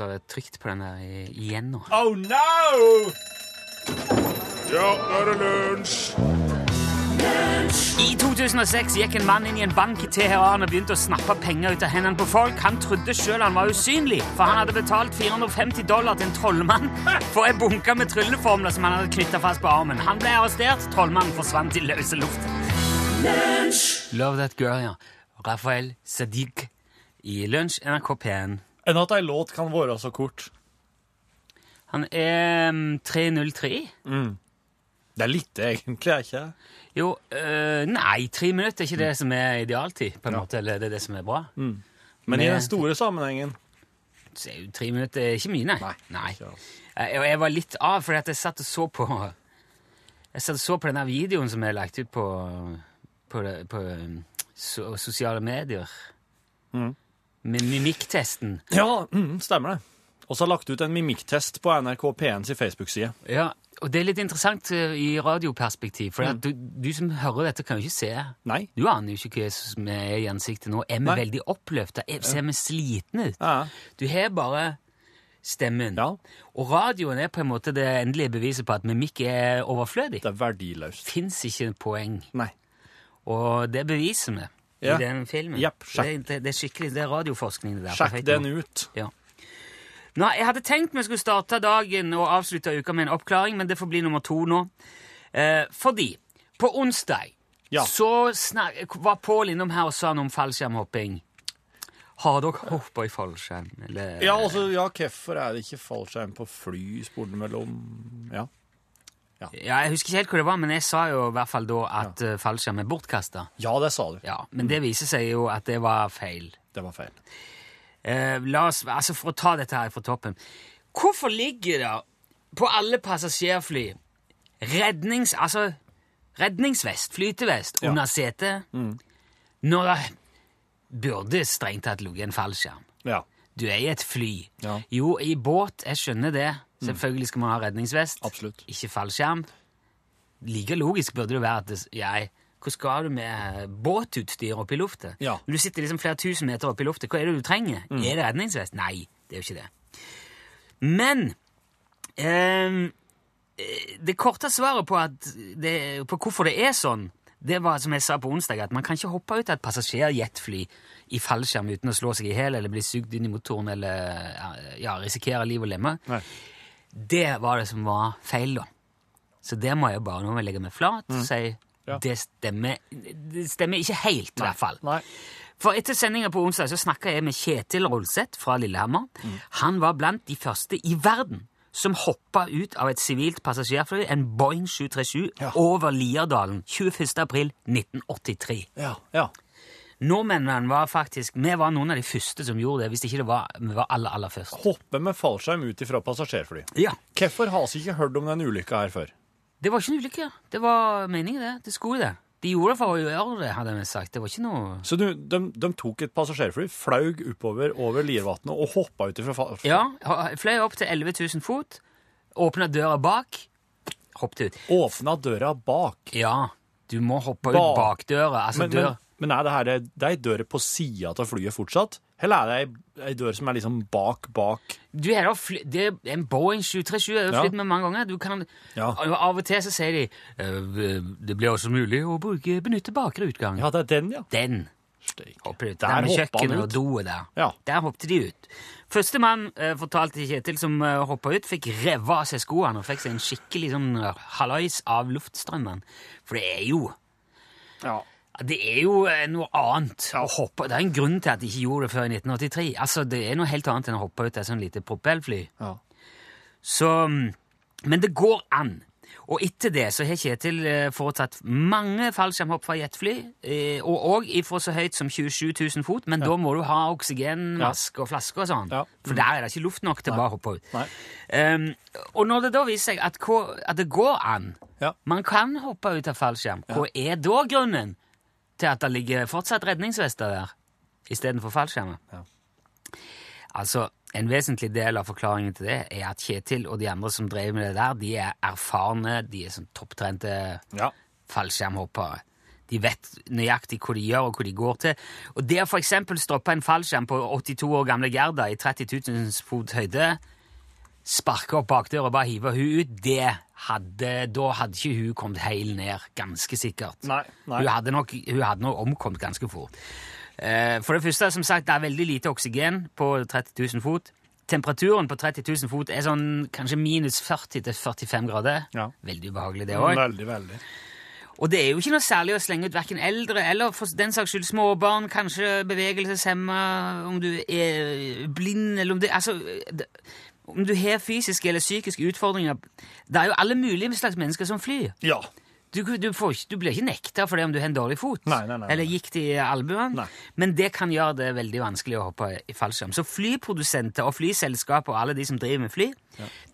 så har jeg trykt på den der igjen nå. Oh no! Ja, nå er det lunsj! I 2006 gikk en mann inn i en bank i Teheran og begynte å snappe penger ut av hendene på folk. Han trodde sjøl han var usynlig, for han hadde betalt 450 dollar til en trollmann for ei bunke med trylleformler som han hadde knytta fast på armen. Han ble arrestert, trollmannen forsvant i løse luft. Love That Girl, ja. Rafael Sadiq i Lunsj, NRK P1. Enn at ei låt kan være så kort. Han er mm, 303. Det er litt, egentlig, er ikke det? Jo, øh, nei, tre minutter er ikke det som er idealtid, på en Ja. måte, eller det er det som er bra. Men i den store sammenhengen Så er jo tre minutter er ikke mye, nei. Nei, nei. ikke. Jeg, og jeg var litt av, fordi at jeg satt og så på Jeg satt og så på den videoen som er lagt ut på, på, på, på so, sosiale medier. Mhm. Med mimikktesten. Ja, mm, stemmer det. Og så har lagt ut en mimikktest på NRK P1s Facebook-side. Ja, og det er litt interessant uh, i radioperspektiv, for Mm. du, du som hører dette, kan jo ikke se. Nei. Du aner jo ikke hva som er i ansiktet nå. Er vi Nei. veldig oppløfta? Er- Ser vi slitne ut? Ja. Du har bare stemmen. Ja. Og radioen er på en måte det endelige beviset på at mimikk er overflødig. Det er verdiløst. Fins ikke poeng. Nei. Og det beviser vi Ja. i den filmen. Japp, sjekk. det, det, det er skikkelig, det er radioforskning. det der. Sjekk den ut. Ja. Nå, jeg hadde tenkt vi skulle starte dagen og avslutte uka med en oppklaring, men det får bli nummer to nå. Eh, fordi på onsdag Ja. så snak, var Pål innom her og sa noe om fallskjermhopping. Har dere hoppa i fallskjerm? Eller? Ja, altså, ja, hvorfor er det ikke fallskjerm på fly, spurte han mellom Ja. Ja, jeg husker ikke helt hva det var, men jeg sa jo i hvert fall da at ja. fallskjerm er bortkasta. Ja, det sa du. Ja, men det viser seg jo at det var feil. Det var feil. Eh, la oss, altså For å ta dette her fra toppen. Hvorfor ligger det på alle passasjerfly rednings... Altså redningsvest, flytevest, Ja. under setet, når det burde strengt tatt ligget en fallskjerm? Ja. Du er i et fly. Ja. Jo, i båt, jeg skjønner det. Selvfølgelig skal man ha redningsvest. Absolutt. Ikke fallskjerm. Like logisk burde det være at det, jeg, Hvor skal du med båtutstyr oppe i lufta? Ja. Når du sitter liksom flere tusen meter oppe i lufta, hva er det du trenger? Er det redningsvest? Nei, det er jo ikke det. Men ehm, eh, det korte svaret på, det, på hvorfor det er sånn, det var som jeg sa på onsdag, at man kan ikke hoppe ut av et passasjerjetfly i fallskjerm uten å slå seg i hjel eller bli sugd inn i motoren eller ja, risikere liv og lemmer. Nei. Det var det som var feil, da. Så det må jeg bare nå må jeg legge meg flat og si Ja. det, stemmer, det stemmer ikke helt, i hvert fall. Nei. For etter sendinga på onsdag så snakka jeg med Kjetil Rolseth fra Lillehammer. Han var blant de første i verden som hoppa ut av et sivilt passasjerfly, en Boeing 737, Ja. over Lierdalen 21. april 1983. Ja. ja. Nordmennene var faktisk Vi var noen av de første som gjorde det, hvis ikke det var vi var aller, aller først. Hoppe med fallskjerm ut ifra passasjerfly. Ja. Hvorfor har vi ikke hørt om den ulykka her før? Det var ikke en ulykke. Det var meningen, det. Det skulle det. De gjorde det for å gjøre det, hadde vi sagt. Det var ikke noe Så du, de, de tok et passasjerfly, flaug oppover over Liervatnet og hoppa ut ifra fallskjerm? Ja, fløy opp til 11 000 fot, åpna døra bak, hoppet ut. Åpna døra bak. Ja, du må hoppe ut Bak. bakdøra. Altså Men, dør men, men er det her det er ei dør på sida av flyet fortsatt? Eller er det ei, dør som er liksom bak, bak? Du er da fly, Det er en Boeing 737, jeg har Ja. flydd med mange ganger. Du kan, Ja. Av og til så sier de «Eh, det blir også mulig å bruke, benytte bakre utgang. Ja, det er den, ja. Den hopper ut. Der Der hoppa han ut. og doet der. Ja. Der hoppet de ut. Førstemann eh, fortalte Kjetil som eh, hoppa ut, fikk revet av seg skoene og fikk seg en skikkelig sånn hallais av luftstrømmen. For det er jo Ja. Det er jo eh, noe annet å hoppe Det er en grunn til at de ikke gjorde det før i 1983. Altså, Det er noe helt annet enn å hoppe ut av et sånn lite propellfly. ja. Så, mm, men det går an. Og etter det så har Kjetil eh, foretatt mange fallskjermhopp fra jetfly, eh, og òg ifra så høyt som 27 000 fot, men da må du ha oksygenmaske og flaske og sånn, Ja. for der er det ikke luft nok til å bare hoppe ut. Um, og når det da viser seg at, at det går an, Ja. man kan hoppe ut av fallskjerm, hva er da grunnen til at det ligger fortsatt redningsvester der istedenfor fallskjermer? Ja. Altså, En vesentlig del av forklaringen til det er at Kjetil og de andre som drev med det der, de er erfarne, de er sånn topptrente Ja. fallskjermhoppere. De vet nøyaktig hva de gjør, og hvor de går til. Og det å eksempel stoppe en fallskjerm på 82 år gamle Gerda i 30 000 fot høyde, sparke opp bakdøra og bare hive hun ut, det hadde, da hadde ikke hun kommet heil ned, ganske sikkert. Nei, nei. Hun hadde nok, hun hadde nok omkommet ganske fort. Eh, For det første, som sagt, det er veldig lite oksygen på 30 000 fot. Temperaturen på 30 000 fot er sånn kanskje minus 40 til 45 grader. Ja. Veldig ubehagelig, det òg. Veldig, veldig. Og det er jo ikke noe særlig å slenge ut verken eldre eller for den saks skyld småbarn, kanskje bevegelseshemma, om du er blind eller om det Altså, om du har fysiske eller psykiske utfordringer Det er jo alle mulige slags mennesker som flyr. Ja. Du, du, får, du blir ikke nekta for det om du har en dårlig fot Nei, nei, nei, eller gikt i albuen, men det kan gjøre det veldig vanskelig å hoppe i fallskjerm. Så flyprodusenter og flyselskaper og alle de som driver med fly,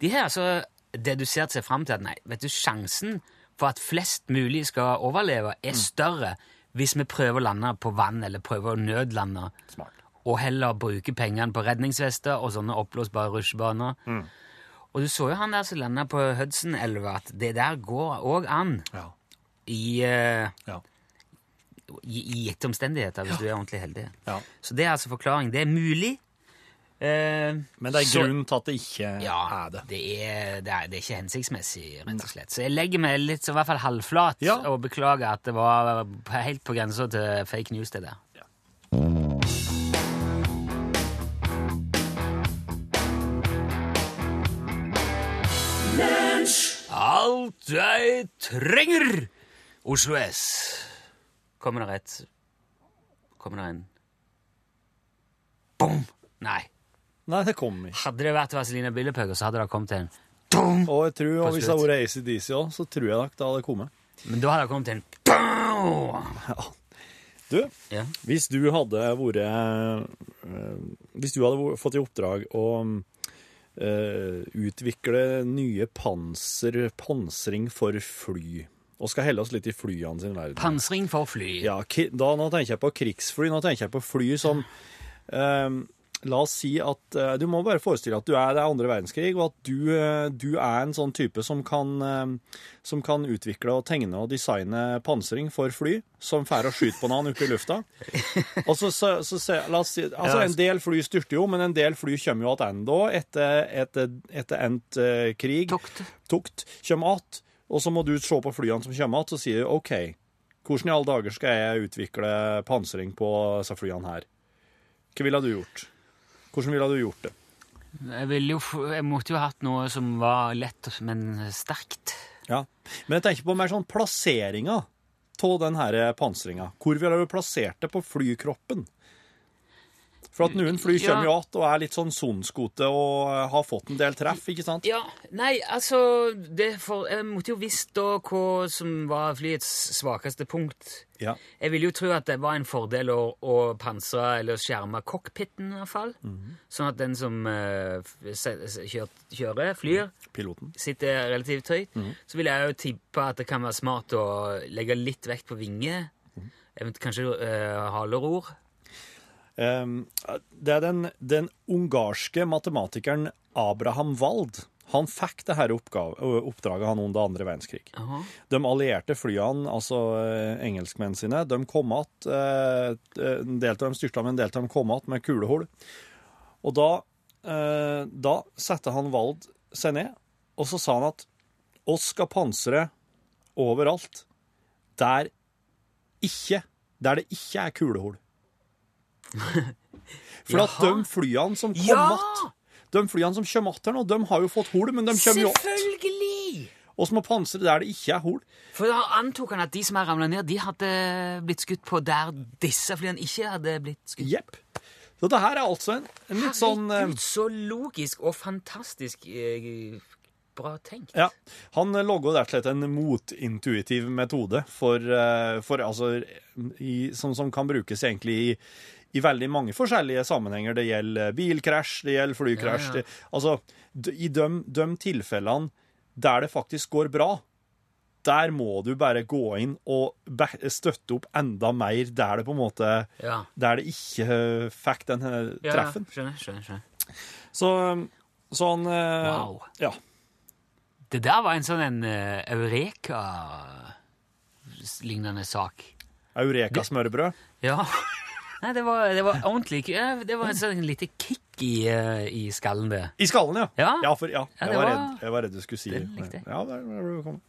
de har altså dedusert seg fram til at nei, vet du, sjansen for at flest mulig skal overleve, er Mm. større hvis vi prøver å lande på vann eller prøver å nødlande, Smart. Og heller bruke pengene på redningsvester og sånne oppblåsbare rusjebaner. Mm. Og du så jo han der som landa på Hudson-elva, at det der går òg an Ja. i, uh, Ja. i, i gitte omstendigheter, hvis du er ordentlig heldig. ja. Så det er altså forklaring. Det er mulig. eh, Men det er så- grunnen til at det ikke ja, er det. det er, det, er, det er ikke hensiktsmessig, rett og slett. Så jeg legger meg litt så i hvert fall halvflat Ja. og beklager at det var helt på grensa til fake news, det der. Alt jeg trenger! Oslo S. Kommer det rett? Kommer det en Bom! Nei. Nei, det kommer ikke. Hadde det vært Vazelina Billepøker, så hadde det kommet en Dum! Og jeg tror, og hvis det hadde vært ACDC òg, så tror jeg nok det hadde kommet. Men da hadde det kommet en Dum! Du, Ja. hvis du hadde vært eh, Hvis du hadde fått i oppdrag å utvikle nye panser, pansring for fly Og skal helle oss litt i flyene sin verden. Pansring for fly. Ja, da, nå tenker jeg på krigsfly. Nå tenker jeg på fly som eh, La oss si at eh, Du må bare forestille at du er det er andre verdenskrig, og at du, eh, du er en sånn type som kan, eh, som kan utvikle og tegne og designe pansring for fly som får å skyte på noen oppe i lufta. Og så, så, så, se- la oss si, altså En del fly styrter jo, men en del fly kommer jo tilbake etter, etter, etter endt krig. Tokt. Tokt kommer att, og så må du se på flyene som kommer att, og si OK, hvordan i alle dager skal jeg utvikle pansring på disse flyene her? Hva ville du gjort? Hvordan ville du gjort det? Jeg, ville jo, jeg måtte jo hatt noe som var lett, men sterkt. Ja. Men jeg tenker på mer sånn plasseringa av den her pansringa. Hvor ville du plassert det på flykroppen? For at noen fly kommer jo Ja. att og er litt sånn sonskote og eh, har fått en del treff, ikke sant? Ja, nei, altså det for, Jeg måtte jo visst da hva som var flyets svakeste punkt. Ja. Jeg ville jo tro at det var en fordel å, å pansre eller skjerme cockpiten, i hvert fall. Sånn at den som eh, se- se- kjør, kjører, flyr, Piloten. sitter relativt høyt. Så vil jeg jo tippe at det kan være smart å legge litt vekt på vinger. Mm -hmm. kanskje uh, haleror. Um, det er den, den ungarske matematikeren Abraham Wald. Han fikk det her oppdraget han under andre verdenskrig. Aha. De allierte flyene, altså eh, engelskmennene sine, de kom att eh, En del av dem styrta, men en del av dem kom igjen med kulehull. Og da, eh, da satte han Wald seg ned, og så sa han at oss skal pansre overalt der ikke Der det ikke er kulehull. For at de flyene som kom Ja! att De flyene som kommer her nå, de har jo fått hull, men de kommer jo. Selvfølgelig! Og som må pansre der det ikke er hull. For da antok han at de som har ramla ned, de hadde blitt skutt på der disse flyene ikke hadde blitt skutt. Jepp. Så det her er altså en, en litt sånn eh, Herregud, så logisk og fantastisk eh, bra tenkt. Ja. Han logger rett og slett en motintuitiv metode for, eh, for altså i, som, som kan brukes egentlig i, i veldig mange forskjellige sammenhenger. Det gjelder bilkrasj, det gjelder flykrasj. Ja, ja. Altså, i de, de tilfellene der det faktisk går bra, der må du bare gå inn og støtte opp enda mer der det på en måte Ja. Der det ikke eh, fikk den treffen. Ja. Skjønner, skjønner, skjønner. Så, sånn eh, Wow. Ja. Det der var en sånn en uh, Eureka-lignende sak. Eureka-smørbrød. Ja. Nei, det var, det var ordentlig Det var et sånn lite kick i, eh, i skallen, det. I skallen, ja. Ja. for, ja. Ja, Jeg, var redd, jeg var redd du skulle si Det likte. Ja, der, der ble du kommet.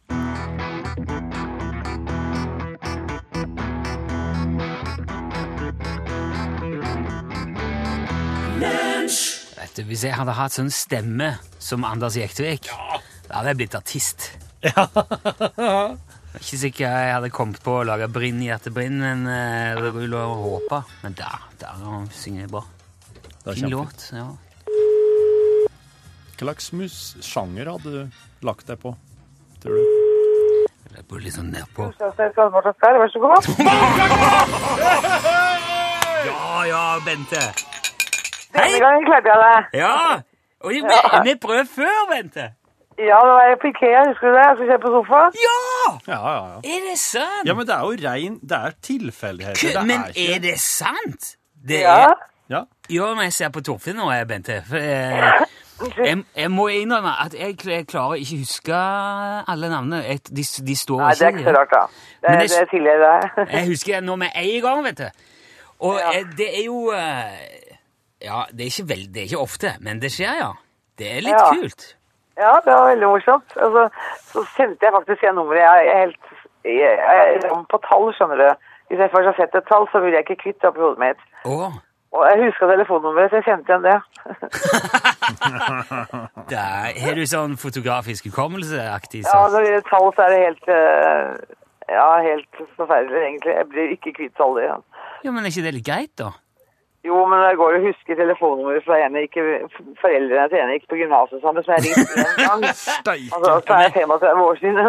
Du, Hvis jeg hadde hatt sånn stemme som Anders Jektvik, da hadde jeg blitt artist. Ja. Jeg er Ikke sikker jeg hadde kommet på å lage Brinn hjertebrinn, men uh, det jo lov håpe. Men der, der synger jeg bra. Det er Fin låt. ja. Hva slags sjanger hadde du lagt deg på, tror du? Jeg bor litt sånn nedpå. Vær så god. Ja, ja, Bente. Denne gangen klarte jeg det. Ja! Og vi, vi, vi prøvde før, Bente. Ja, det var jeg på Ikea, husker du det? Jeg skulle se på sofa. Ja! Ja, ja, ja. Er det sant? Ja, men det er jo rein Det er tilfeldigheter. Det men er ikke er det sant? Det Ja. er Ja. Ja, men jeg ser på Torfinn nå, jeg, Bente for, jeg, jeg, jeg må innrømme at jeg, jeg klarer ikke huske alle navnene. De, de står Nei, det er ikke så rart, da. Det, Men tilgir deg. Jeg husker det nå med en gang, vet du. Og Ja. eh, det er jo eh, Ja, det er, ikke veld, det er ikke ofte, men det skjer, ja. Det er litt Ja. kult. Ja, det var veldig morsomt. Altså, så sendte jeg faktisk igjen nummeret. Jeg er helt jeg jeg på tall, skjønner du. Hvis jeg først har sett et tall, så vil jeg ikke kvitte det oppi hodet mitt. Oh. Og jeg huska telefonnummeret, så jeg kjente igjen det. der har du sånn fotografisk hukommelseaktig Ja, når det gjelder tall, så er det helt eh, Ja, helt forferdelig, egentlig. Jeg blir ikke kvitt tallet igjen. Ja, men er ikke det litt greit, da? Jo, men jeg går og husker telefonnummeret fra en ikke, foreldrene til en gikk på gymnaset sammen, som jeg ringte en gang. Steike. Altså, så er jeg 35 år siden.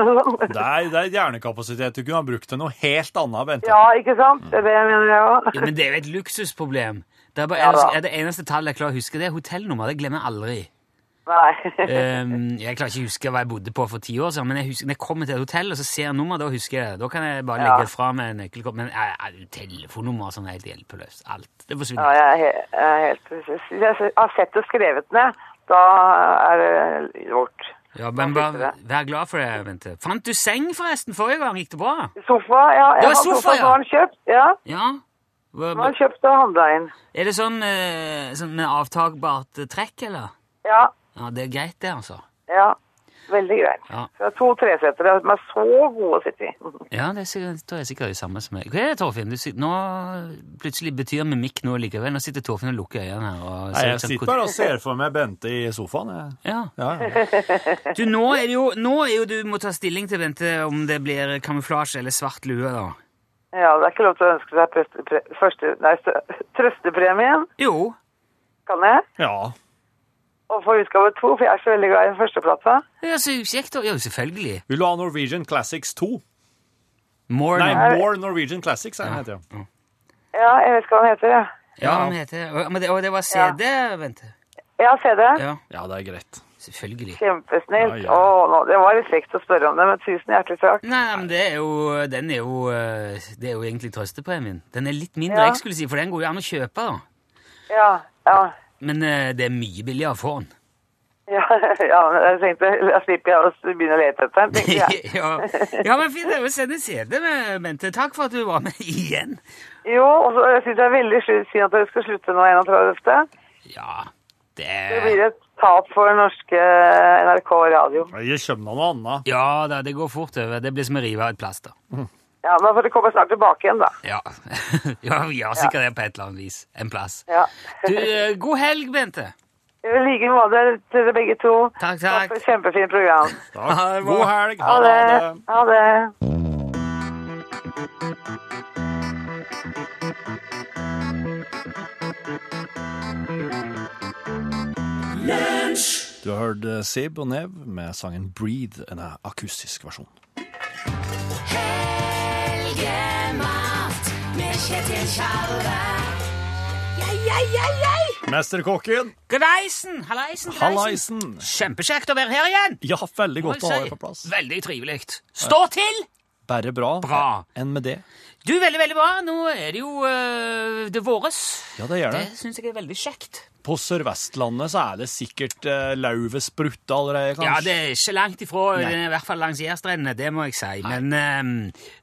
Det er, det er hjernekapasitet. Du kunne ha brukt til noe helt annet, Bente. Ja, ikke sant? Det er det jeg mener, jeg òg. Ja, men det er jo et luksusproblem. Det er, bare, Ja er det eneste tallet jeg klarer å huske, det er hotellnummer. Det glemmer jeg aldri. Ehm, jeg klarer ikke å huske hva jeg bodde på for ti år siden, men jeg husker, når jeg kommer til et hotell og så ser jeg nummer, da husker jeg det. Da kan jeg bare Ja. legge fra meg nøkkelkort. Men telefonnummer og sånn er helt hjelpeløst. Alt. Det Ja, forsvinner. jeg er he- jeg er helt jeg har sett og skrevet ned, da er det gjort. Ja, men bare vær glad for det, Bente. Fant du seng, forresten, forrige gang? Gikk det bra? Sofa, ja. Det Jeg var har sofa, ja. Har han kjøpt. Ja, Ja? Hva- nå har kjøpt og handla inn. Er det sånn, eh, sånn med avtagbart eh, trekk, eller? Ja. Ja, det er greit, det, altså. Ja. Veldig greit. Ja. Er to tresetere som er så gode å sitte i. Ja, det er sikkert, er jeg sikkert det samme som meg. Hva er det, Torfinn? Du sitter, nå plutselig betyr mimikk noe likevel. Nå sitter Torfinn og lukker øynene her. Og Nei, jeg som- sitter bare og ser for meg Bente i sofaen. Jeg. Ja. Ja, ja. Du, nå er jo, nå er jo du må ta stilling til, Bente, om det blir kamuflasje eller svart lue, da. Ja, det er ikke lov til å ønske seg prøste, første, nei, trøstepremien. Jo. Kan jeg? ja. Og få utgave to, for jeg er så veldig glad i den førsteplata. Ja, så kjekt, da. Jo, selvfølgelig. Vil du ha Norwegian Classics 2? More Nei, Nor More Norwegian Classics, er den heter. ja. Ja, jeg vet ikke hva den heter. jeg. Ja, den heter men det, Og det var CD, Bente? Ja, CD. Ja, Ja, det er greit. selvfølgelig. Kjempesnilt. Ja, ja. Å, nå, det var litt kjekt å spørre om det, men tusen hjertelig takk. Nei, men det er jo, den er jo, eh, det er jo egentlig trøstepremien. Den er litt mindre Ja. eksklusiv, for den går jo an å kjøpe, da. Ja, ja. Men eh, det er mye billigere å få den. Ja, ja, men jeg tenkte, da slipper jeg å begynne å lete etter den, tenkte jeg. ja. ja, men fint det er å sende CD med, Bente. Takk for at du var med igjen. Jo, og så jeg synes det er veldig synd at dere skal slutte nå 31. Ja, det Det blir et tap for norske NRK radio. Jeg skjønner noe annet. Ja da, det går fort over. Det blir som å rive av et plaster. Ja, men får du komme snart tilbake igjen, da. Ja, ja vi har sikkert det på et eller annet vis. En plass. Ja. Du, eh, god helg, Bente. I like måte til dere begge to. Takk, Takk takk. for et kjempefint program. Takk. God helg. Ha det. Ha det. Du har hørt Seb Sib og Nev med sangen Breathe, en akustisk versjon. Helgemat med Kjetil Tjalve. Mesterkokken! Greisen! Halleisen, Halleisen. Kjempekjekt å være her igjen. Ja, veldig godt å ha deg på plass. Veldig trivelig. Stå til! Bare bra. Bra. Enn med det. Du, veldig, veldig bra. Nå er det jo uh, det våres. Ja, det gjør det. Det syns jeg er veldig kjekt. På Sør-Vestlandet så er det sikkert uh, lauvet sprutte allerede, kanskje? Ja, det er ikke langt ifra, Nei. i hvert fall langs Jærstrendene, det må jeg si. Men ehm,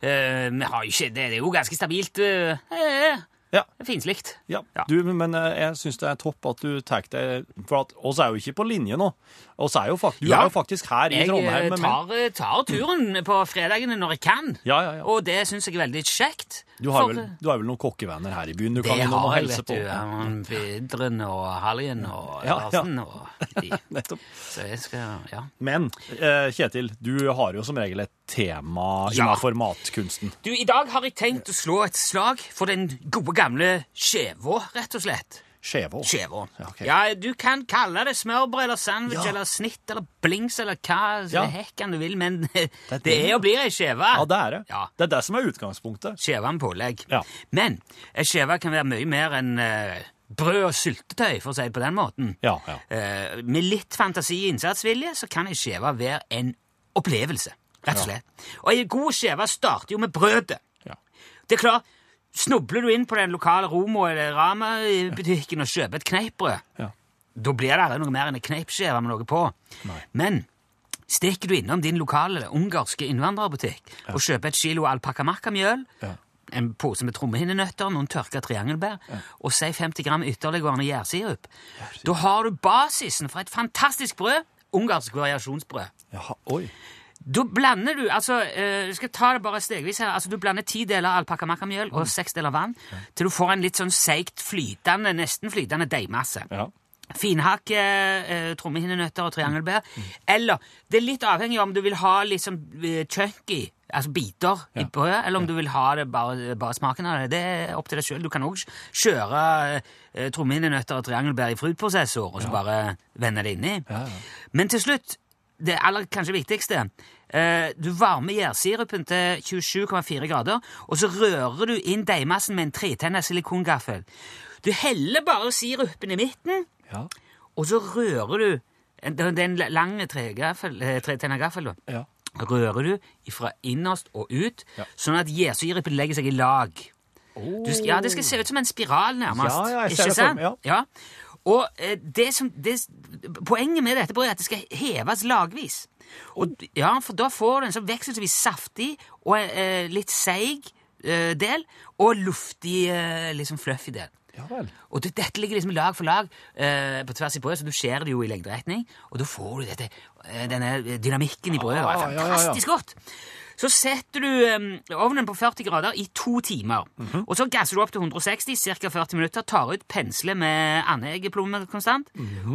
uh, vi har jo ikke, det, det er jo ganske stabilt. eh, Ja. likt. Ja, Ja. Du, men jeg syns det er topp at du tar deg For at oss er jo ikke på linje nå. Oss er jo faktisk, du Ja. er jo faktisk her i Jeg Trondheim Jeg tar, tar turen på fredagene når jeg kan, Ja, ja, ja. og det syns jeg er veldig kjekt. Du har, vel, du har vel noen kokkevenner her i byen du det kan innom og har jeg, helse vet på? du. Vidren og Haljen og Ja, ja. Larsen og de. Nettopp. Så jeg skal Ja. Men eh, Kjetil, du har jo som regel et tema Ja. innenfor matkunsten. Du, I dag har jeg tenkt å slå et slag for den gode gamle skjeva, rett og slett. Skjevå. Skjevå. Ja, okay. Ja, du kan kalle det smørbrød eller sandwich Ja. eller snitt eller blings eller hva Ja. hekken du vil, men det, det det. er og blir ei skjeve. Ja, det er det. Ja. Det er det som er utgangspunktet. Skjeve med pålegg. Ja. Men ei skjeve kan være mye mer enn uh, brød og syltetøy, for å si det på den måten. Ja, ja. Uh, med litt fantasi og innsatsvilje så kan ei skjeve være en opplevelse, rett og slett. Og ei god skjeve starter jo med brødet. Ja. Det er klart, snubler du inn på den lokale Romo eller Rama-butikken og kjøper et kneippbrød, Ja. da blir det aldri noe mer enn en kneipskive med noe på. Nei. Men stikker du innom din lokale ungarske innvandrerbutikk og kjøper et kilo alpakamakamjøl, Ja. en pose med trommehinnenøtter, noen tørka triangelbær og si 50 gram ytterliggående gjærsirup, da har du basisen for et fantastisk brød, ungarsk variasjonsbrød. Jaha, oi. Da blander du altså, eh, skal ta det bare stegvis her. altså Du blander ti deler alpakamakamjøl og seks deler vann til du får en litt sånn seigt flytende, nesten flytende deigmasse. Ja. Finhakke eh, trommehinnenøtter og triangelbær. Eller det er litt avhengig av om du vil ha litt eh, chunky, altså biter i brødet, eller om du vil ha det bare, bare smaken av det. Det er opp til deg sjøl. Du kan òg kjøre eh, trommehinnenøtter og triangelbær i fruktprosessor og så bare vende det inni. Ja, ja. Men til slutt, det aller kanskje viktigste Du varmer gjærsirupen til 27,4 grader, og så rører du inn deigmassen med en tretenna silikongaffel. Du heller bare sirupen i midten, Ja. og så rører du Det er en lang eh, tretenna gaffel, da. Ja. Rører du fra innerst og ut, Ja. sånn at gjærsirupen legger seg i lag. Du ja, Det skal se ut som en spiral, nærmest. Ja, ja, jeg ser Ikke det sant? ja. Ja. Og eh, det som, det, poenget med dette brødet er at det skal heves lagvis. Og, ja, for da får du en sånn vekselvis saftig og eh, litt seig eh, del, og luftig, eh, liksom fluffy del. Ja vel. Og det, dette ligger liksom lag for lag eh, på tvers i brødet, så du skjærer det jo i lengderetning, og da får du dette, eh, denne dynamikken i brødet. Det Ah, er ja, ja, ja. fantastisk godt! Så setter du eh, ovnen på 40 grader i to timer. Mhm. Og så gasser du opp til 160 ca. 40 minutter, tar ut pensle med andegeplomme konstant,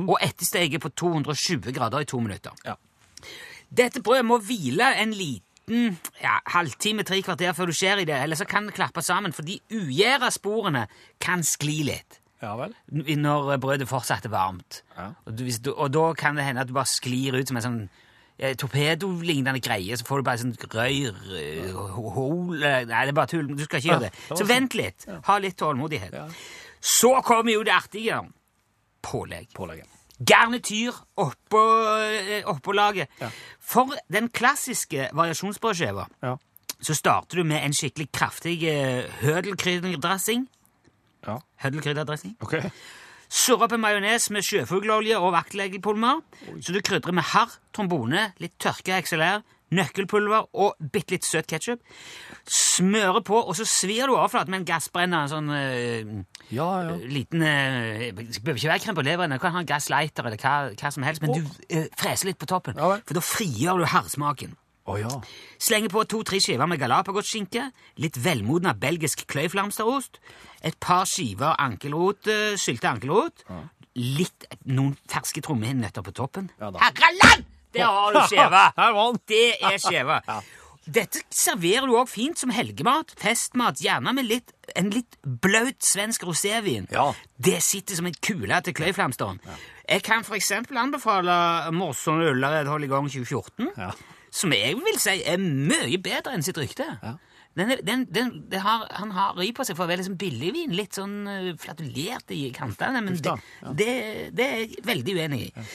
og ettersteget på 220 grader i to minutter. Ja. Dette brødet må hvile en liten ja, halvtime, tre kvarter før du skjer i det, eller så kan det klappe sammen, for de ugjæra sporene kan skli litt Ja vel. når brødet fortsatt er varmt. Ja. Og, du, og da kan det hende at du bare sklir ut som en sånn eh, torpedolignende greie, så får du bare sånn røyr eh, ho- hol eh, Nei, det er bare tull. Du skal ikke gjøre det. det Så sånn. vent litt. Ha litt tålmodighet. Så kommer jo det artige. Pålegg. Pålegget. Garnityr oppå, eh, oppå laget. Ja. For den klassiske variasjonsbrødskiva Ja. så starter du med en skikkelig kraftig uh, hødelkrydderdressing. Ja. Hødelkrydderdressing. Ok. Surre en majones med sjøfuglolje og vaktlegepulver. Så du krydrer med harr, trombone, litt tørka XLR, nøkkelpulver og bitte litt søt ketsjup. Smører på, og så svir du overflaten med en gassbrenner. En sånn øh, Ja, ja. liten øh, behøver ikke være krem på leveren, du kan ha en gasslighter eller hva, hva som helst, men du øh, freser litt på toppen, Ja for da frigjør du harrsmaken. Å ja. Slenger på to-tre skiver med galapagosskinke, litt velmodna belgisk kløyflamsterost, et par skiver ankelrot, syltet ankelrot, litt, noen ferske trommehinnenøtter på toppen. Ja. Herreland! Der har du skjeva! Det er skjeva. Dette serverer du òg fint som helgemat, festmat, gjerne med litt, en litt blaut svensk rosévin. Ja. Det sitter som en kule til kløyflamsteren. Jeg kan eksempel anbefale Morson Ullared gang 2014 Ja. Som jeg vil si er mye bedre enn sitt rykte. Ja. Den, den, den, har, han har ry på seg for å være liksom billigvin, litt sånn uh, flatulert i kantene, men det, det, det er jeg veldig uenig i.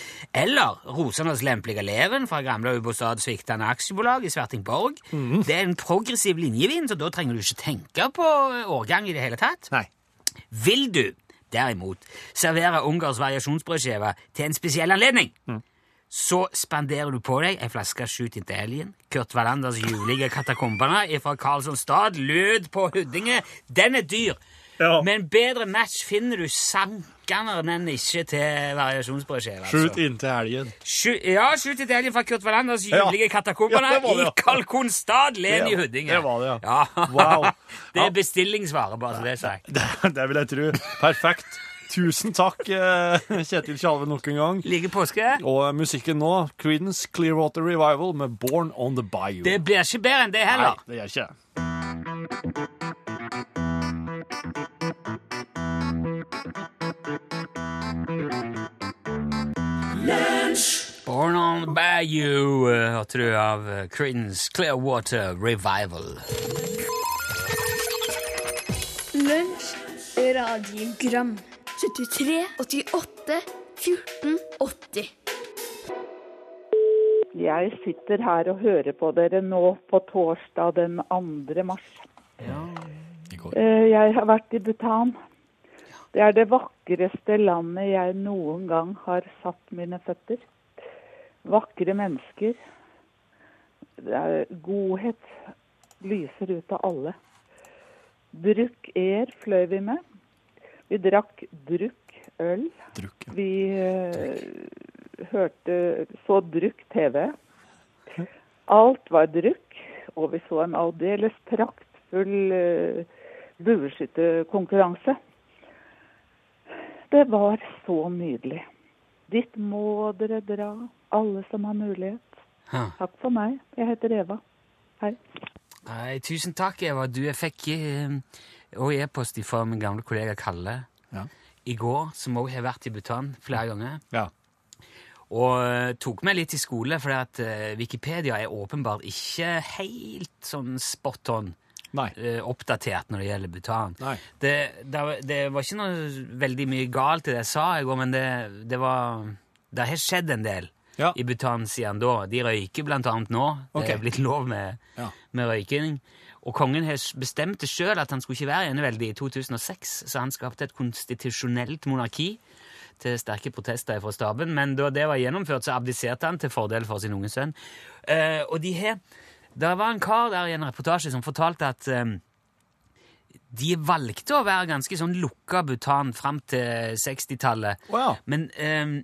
Eller Rosernes lempelige leven fra gamle Ubostad Sviktende Aksjebolag i Svertingborg. Mm. Det er en progressiv linjevin, så da trenger du ikke tenke på årgang i det hele tatt. Nei. Vil du derimot servere ungarsk variasjonsbrødskive til en spesiell anledning, så spanderer du på deg ei flaske Shoot into Alien, Kurt Wallanders julige katakombene fra Karlsson Lød på Huddinge. Den er dyr, Ja. men bedre match finner du sankende enn ikke til variasjonsbrødskive. altså. Skjut inntil helgen. Sju- Ja, Shoot into Alien fra Kurt Wallanders Ja. julige katakombene Ja, det i ja. Kalkonstad, Len i Huddinge. det var det, ja. ja. Wow. det er bestillingsvare, bare så det er sagt. Det, det vil jeg tro. Perfekt. Tusen takk, eh, Kjetil Tjalve, nok en gang. Like påske. Og musikken nå, Creedence Clearwater Revival med Born on the Bayou. Det blir ikke bedre enn det heller. Nei, det gjør ikke. Born on the Bayou, eh, hørte du av eh, Creedence Clearwater Revival. Lunsj, radiogram 73, 88, 14, 80 Jeg sitter her og hører på dere nå på torsdag den 2. mars. Ja, Jeg har vært i Bhutan. Det er det vakreste landet jeg noen gang har satt mine føtter. Vakre mennesker. Det er godhet lyser ut av alle. Bruk er fløy vi med. Vi drakk drukk øl. Drukk. Vi eh, hørte så drukk TV. Alt var drukk, og vi så en aldeles praktfull uh, bueskytterkonkurranse. Det var så nydelig. Dit må dere dra, alle som har mulighet. Ha. Takk for meg. Jeg heter Eva. Hei. Nei, tusen takk, Eva. Du, jeg fikk eh, også e-post fra min gamle kollega Kalle Ja. i går, som også har vært i Bhutan flere ganger. Ja. Og eh, tok meg litt i skole, for at eh, Wikipedia er åpenbart ikke helt sånn spot on Nei. eh, oppdatert når det gjelder Bhutan. Det, det, det var ikke noe veldig mye galt i det jeg sa i går, men det, det var Det har skjedd en del Ja. i Bhutan siden da. De røyker blant annet nå. Det er blitt lov med, Ja. med røyking. Og kongen bestemte sjøl at han skulle ikke være eneveldig i 2006, så han skapte et konstitusjonelt monarki til sterke protester fra staben, men da det var gjennomført, så abdiserte han til fordel for sin unge sønn. Uh, og de har Det var en kar der i en reportasje som fortalte at um, de valgte å være ganske sånn lukka Bhutan fram til 60-tallet. Wow. Men um,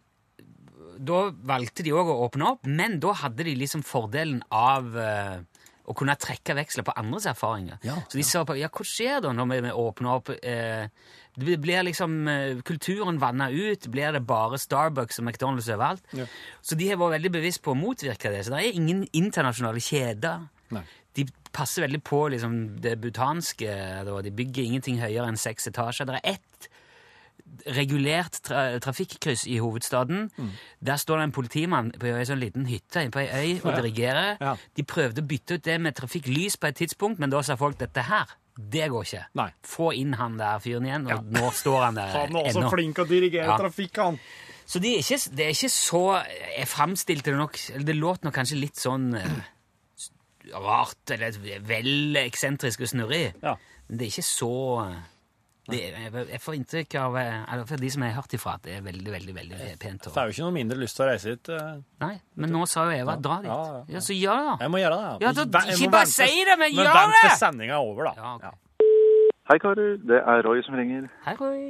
da valgte de òg å åpne opp, men da hadde de liksom fordelen av eh, å kunne trekke veksler på andres erfaringer. Ja, så de sa på ja, hva skjer da når vi vi åpner opp? Eh, det blir liksom eh, Kulturen vanna ut. Blir det bare Starbucks og McDonald's overalt? Ja. Så de har vært veldig bevisst på å motvirke det. Så det er ingen internasjonale kjeder. Nei. De passer veldig på liksom, det butanske. Da. De bygger ingenting høyere enn seks etasjer. Det er ett regulert tra trafikkryss i hovedstaden. Mm. Der står det en politimann på ei sånn liten hytte inne på ei øy og dirigerer. Ja. De prøvde å bytte ut det med trafikklys på et tidspunkt, men da sa folk dette her, det går ikke. Nei. Få inn han der fyren igjen, og nå står han der Han er også ennå. flink å dirigere Ja. trafikk, han. Så det er, ikke, de er ikke så Jeg framstilte det nok eller Det låt nok kanskje litt sånn eh, rart, eller vel eksentrisk og snurrig. Ja. Men det er ikke så det, er- jeg, jeg får inntrykk av eh, eller for de som jeg har hørt ifra, at det er veldig veldig, veldig pent. Og, Får jo ikke noe mindre lyst til å reise hit. eh. nei, men nå sa jo Eva dra dit. Ja, Ja, ja, ja. så gjør det, da. Jeg må gjøre det. Ja, da- Ve- ikke bare vente- si det, men gjør det! Men vent til sendinga er over, da. Ja, ok. Hei karer, det er Roy som ringer. Hei, Roy.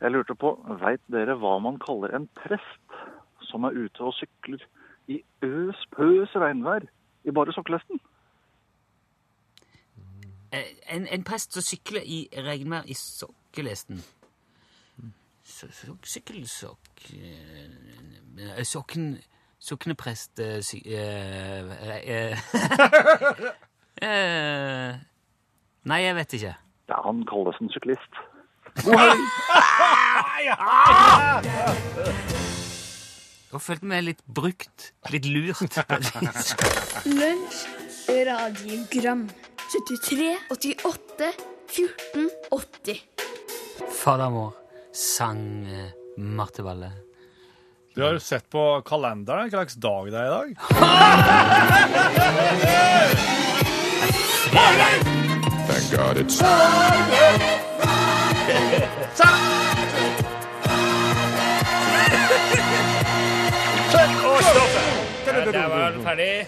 Jeg lurte på, veit dere hva man kaller en prest som er ute og sykler i øs pøs regnvær i bare sokkelesten? Eh, En, en prest som sykler i regnvær i sokkelesten. lest den. Sykkelsokk eh, Sokken Sokneprest eh, sy, eh, Nei, jeg vet ikke. Ja, han kalles en syklist. Jeg følte meg litt brukt. Litt lurt. Lunsj, radiogram 73, 88, 14, 80 Fader vår, sang eh, Marte Valle. Du har jo sett på kalenderen hva slags dag det er i dag. Thank God it's Og stopp. Der var den ferdig.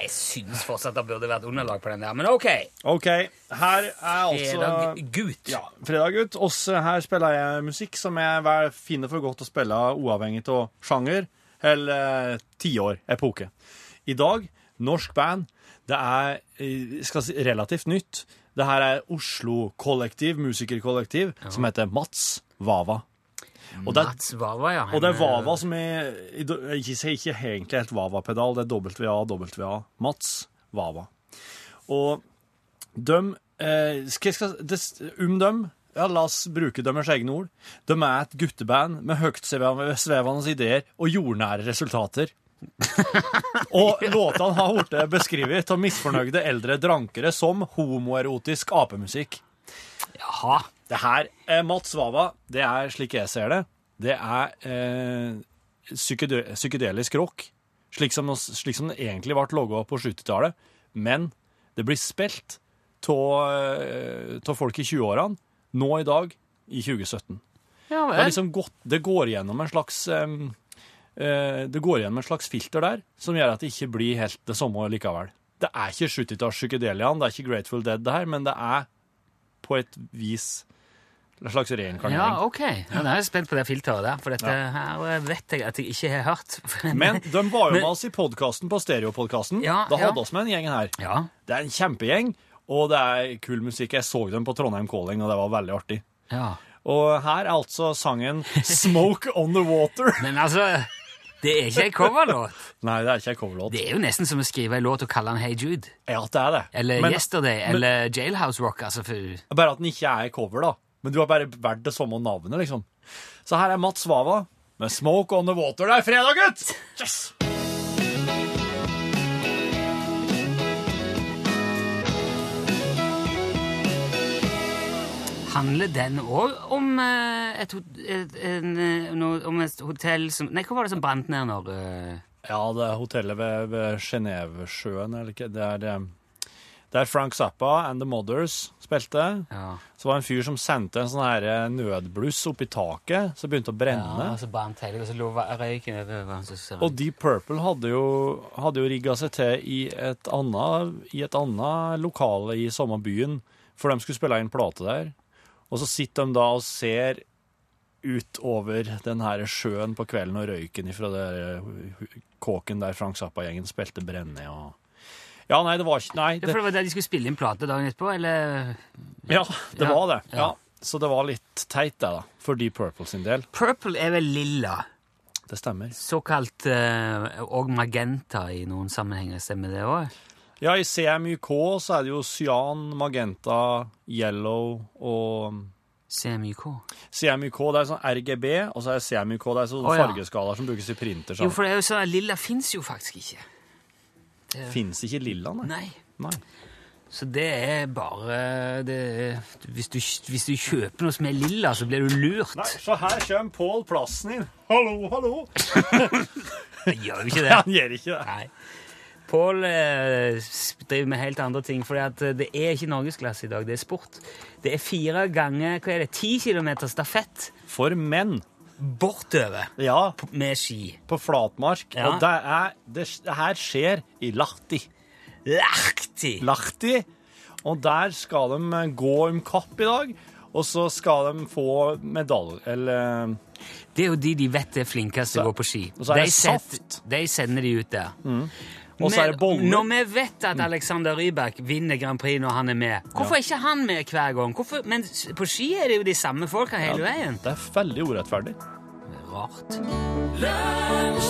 Nei, jeg syns fortsatt det burde vært underlag på den der, men OK. OK. Her er altså Fredag gutt. Ja, fredag Gutt. Oss, her spiller jeg musikk som jeg finner for godt å spille uavhengig av sjanger eller eh, tiår, epoke. I dag, norsk band. Det er eh, skal si, relativt nytt. Det her er Oslo Kollektiv, musikerkollektiv, som heter Mats Vava. Og det, Mats Vava, ja. og det er Vava som er Jeg sier ikke egentlig helt Vava-pedal, det er WA, WA. Mats Vava. Og dem eh, skal, skal, det, Um dem ja, La oss bruke deres egne ord. De er et gutteband med høytsvevende ideer og jordnære resultater. og låtene har blitt beskrevet av misfornøyde eldre drankere som homoerotisk apemusikk. Jaha. Det her eh, Mats Svava, Det er, slik jeg ser det, det er eh, psykede psykedelisk rock. Slik som, slik som det egentlig ble laga på 70-tallet. Men det blir spilt av folk i 20-årene nå i dag, i 2017. Ja Det, liksom godt, det går gjennom en slags um, uh, Det går gjennom en slags filter der som gjør at det ikke blir helt det samme likevel. Det er ikke 70-talls psykedelian, det er ikke Grateful Dead, det her, men det er på et vis en slags reinkarnering. Ja, OK. Ja, da er jeg spent på det filteret der, for dette her vet jeg at jeg ikke har hørt. Men de var jo med oss i podkasten på Stereopodkasten. Ja, da hadde ja. oss med den gjengen her. Ja. Det er en kjempegjeng, og det er kul musikk. Jeg så dem på Trondheim Calling, og det var veldig artig. ja. Og her er altså sangen 'Smoke On The Water'. Men altså, det er ikke ei coverlåt. Nei, det er ikke en coverlåt. Det er jo nesten som å skrive en låt og kalle den Hey Jude. Ja, det er det. Eller Men- Yesterday, eller Jailhouse Rock. Altså, for Bare at den ikke er cover, da. Men du har bare valgt det samme navnet, liksom. Så her er Mats Svava med 'Smoke On The Water'. Det er fredag, gutt! Yes! handler den òg om et, et, et, en, eh, et hotell som Nei, hva var det som brant ned når eh, Ja, det er hotellet ved, ved Genevesjøen, eller ikke? Det er, eh, der Frank Zappa and The Mothers spilte. Ja. Så var det en fyr som sendte en sånn her eh, nødbluss opp i taket, så begynte å brenne. Ja, og så brant hele, og så lå røyken over Og Deep Purple hadde jo, hadde jo rigga seg til i et annet, i et annet lokale i samme byen, for de skulle spille inn plate der. Og så sitter de da og ser utover den her sjøen på kvelden og røyken fra det der kåken der Frank Zappa-gjengen spilte brenne og Ja, nei, det var ikke Nei, Ja, det, for det var der de skulle spille inn plate dagen etterpå, eller ja, det Ja, var det. ja. Ja. Så det var litt teit, det, da, for Deep Purple sin del. Purple er vel lilla. Det stemmer. Såkalt uh, og magenta i noen sammenhenger, stemmer det òg? Ja, i CMYK så er det jo cyan, magenta, yellow og CMYK. CMYK det er sånn RGB, og så er CMYK det er sånn oh, ja. fargeskalaer som brukes i printer. Jo, for det er jo sånn lilla fins jo faktisk ikke. Fins ikke lilla, nei. Nei. nei. Så det er bare det, hvis, du, hvis du kjøper noe som er lilla, så blir du lurt. Nei, så her kommer Pål plassen inn. Hallo, hallo. Han gjør jo ikke det. Han gjør ikke det. Nei. Pål eh, driver med helt andre ting, for det er ikke norgesklasse i dag, det er sport. Det er fire ganger hva er det, ti kilometer stafett For menn, bortover ja, med ski. på flatmark. Ja. Og det, er, det, det her skjer i Lahti. Lahti! Lahti. Og der skal de gå om kapp i dag. Og så skal de få medalje Eller Det er jo de de vet er flinkest til å gå på ski. og så er det De set- De sender de ut der. Og så er det boller. Når vi vet at Alexander Rybak vinner Grand Prix når han er med, hvorfor er ikke han med hver gang? Hvorfor? Men på ski er det jo de samme folka hele veien. Det er veldig urettferdig. Rart. Lunsj,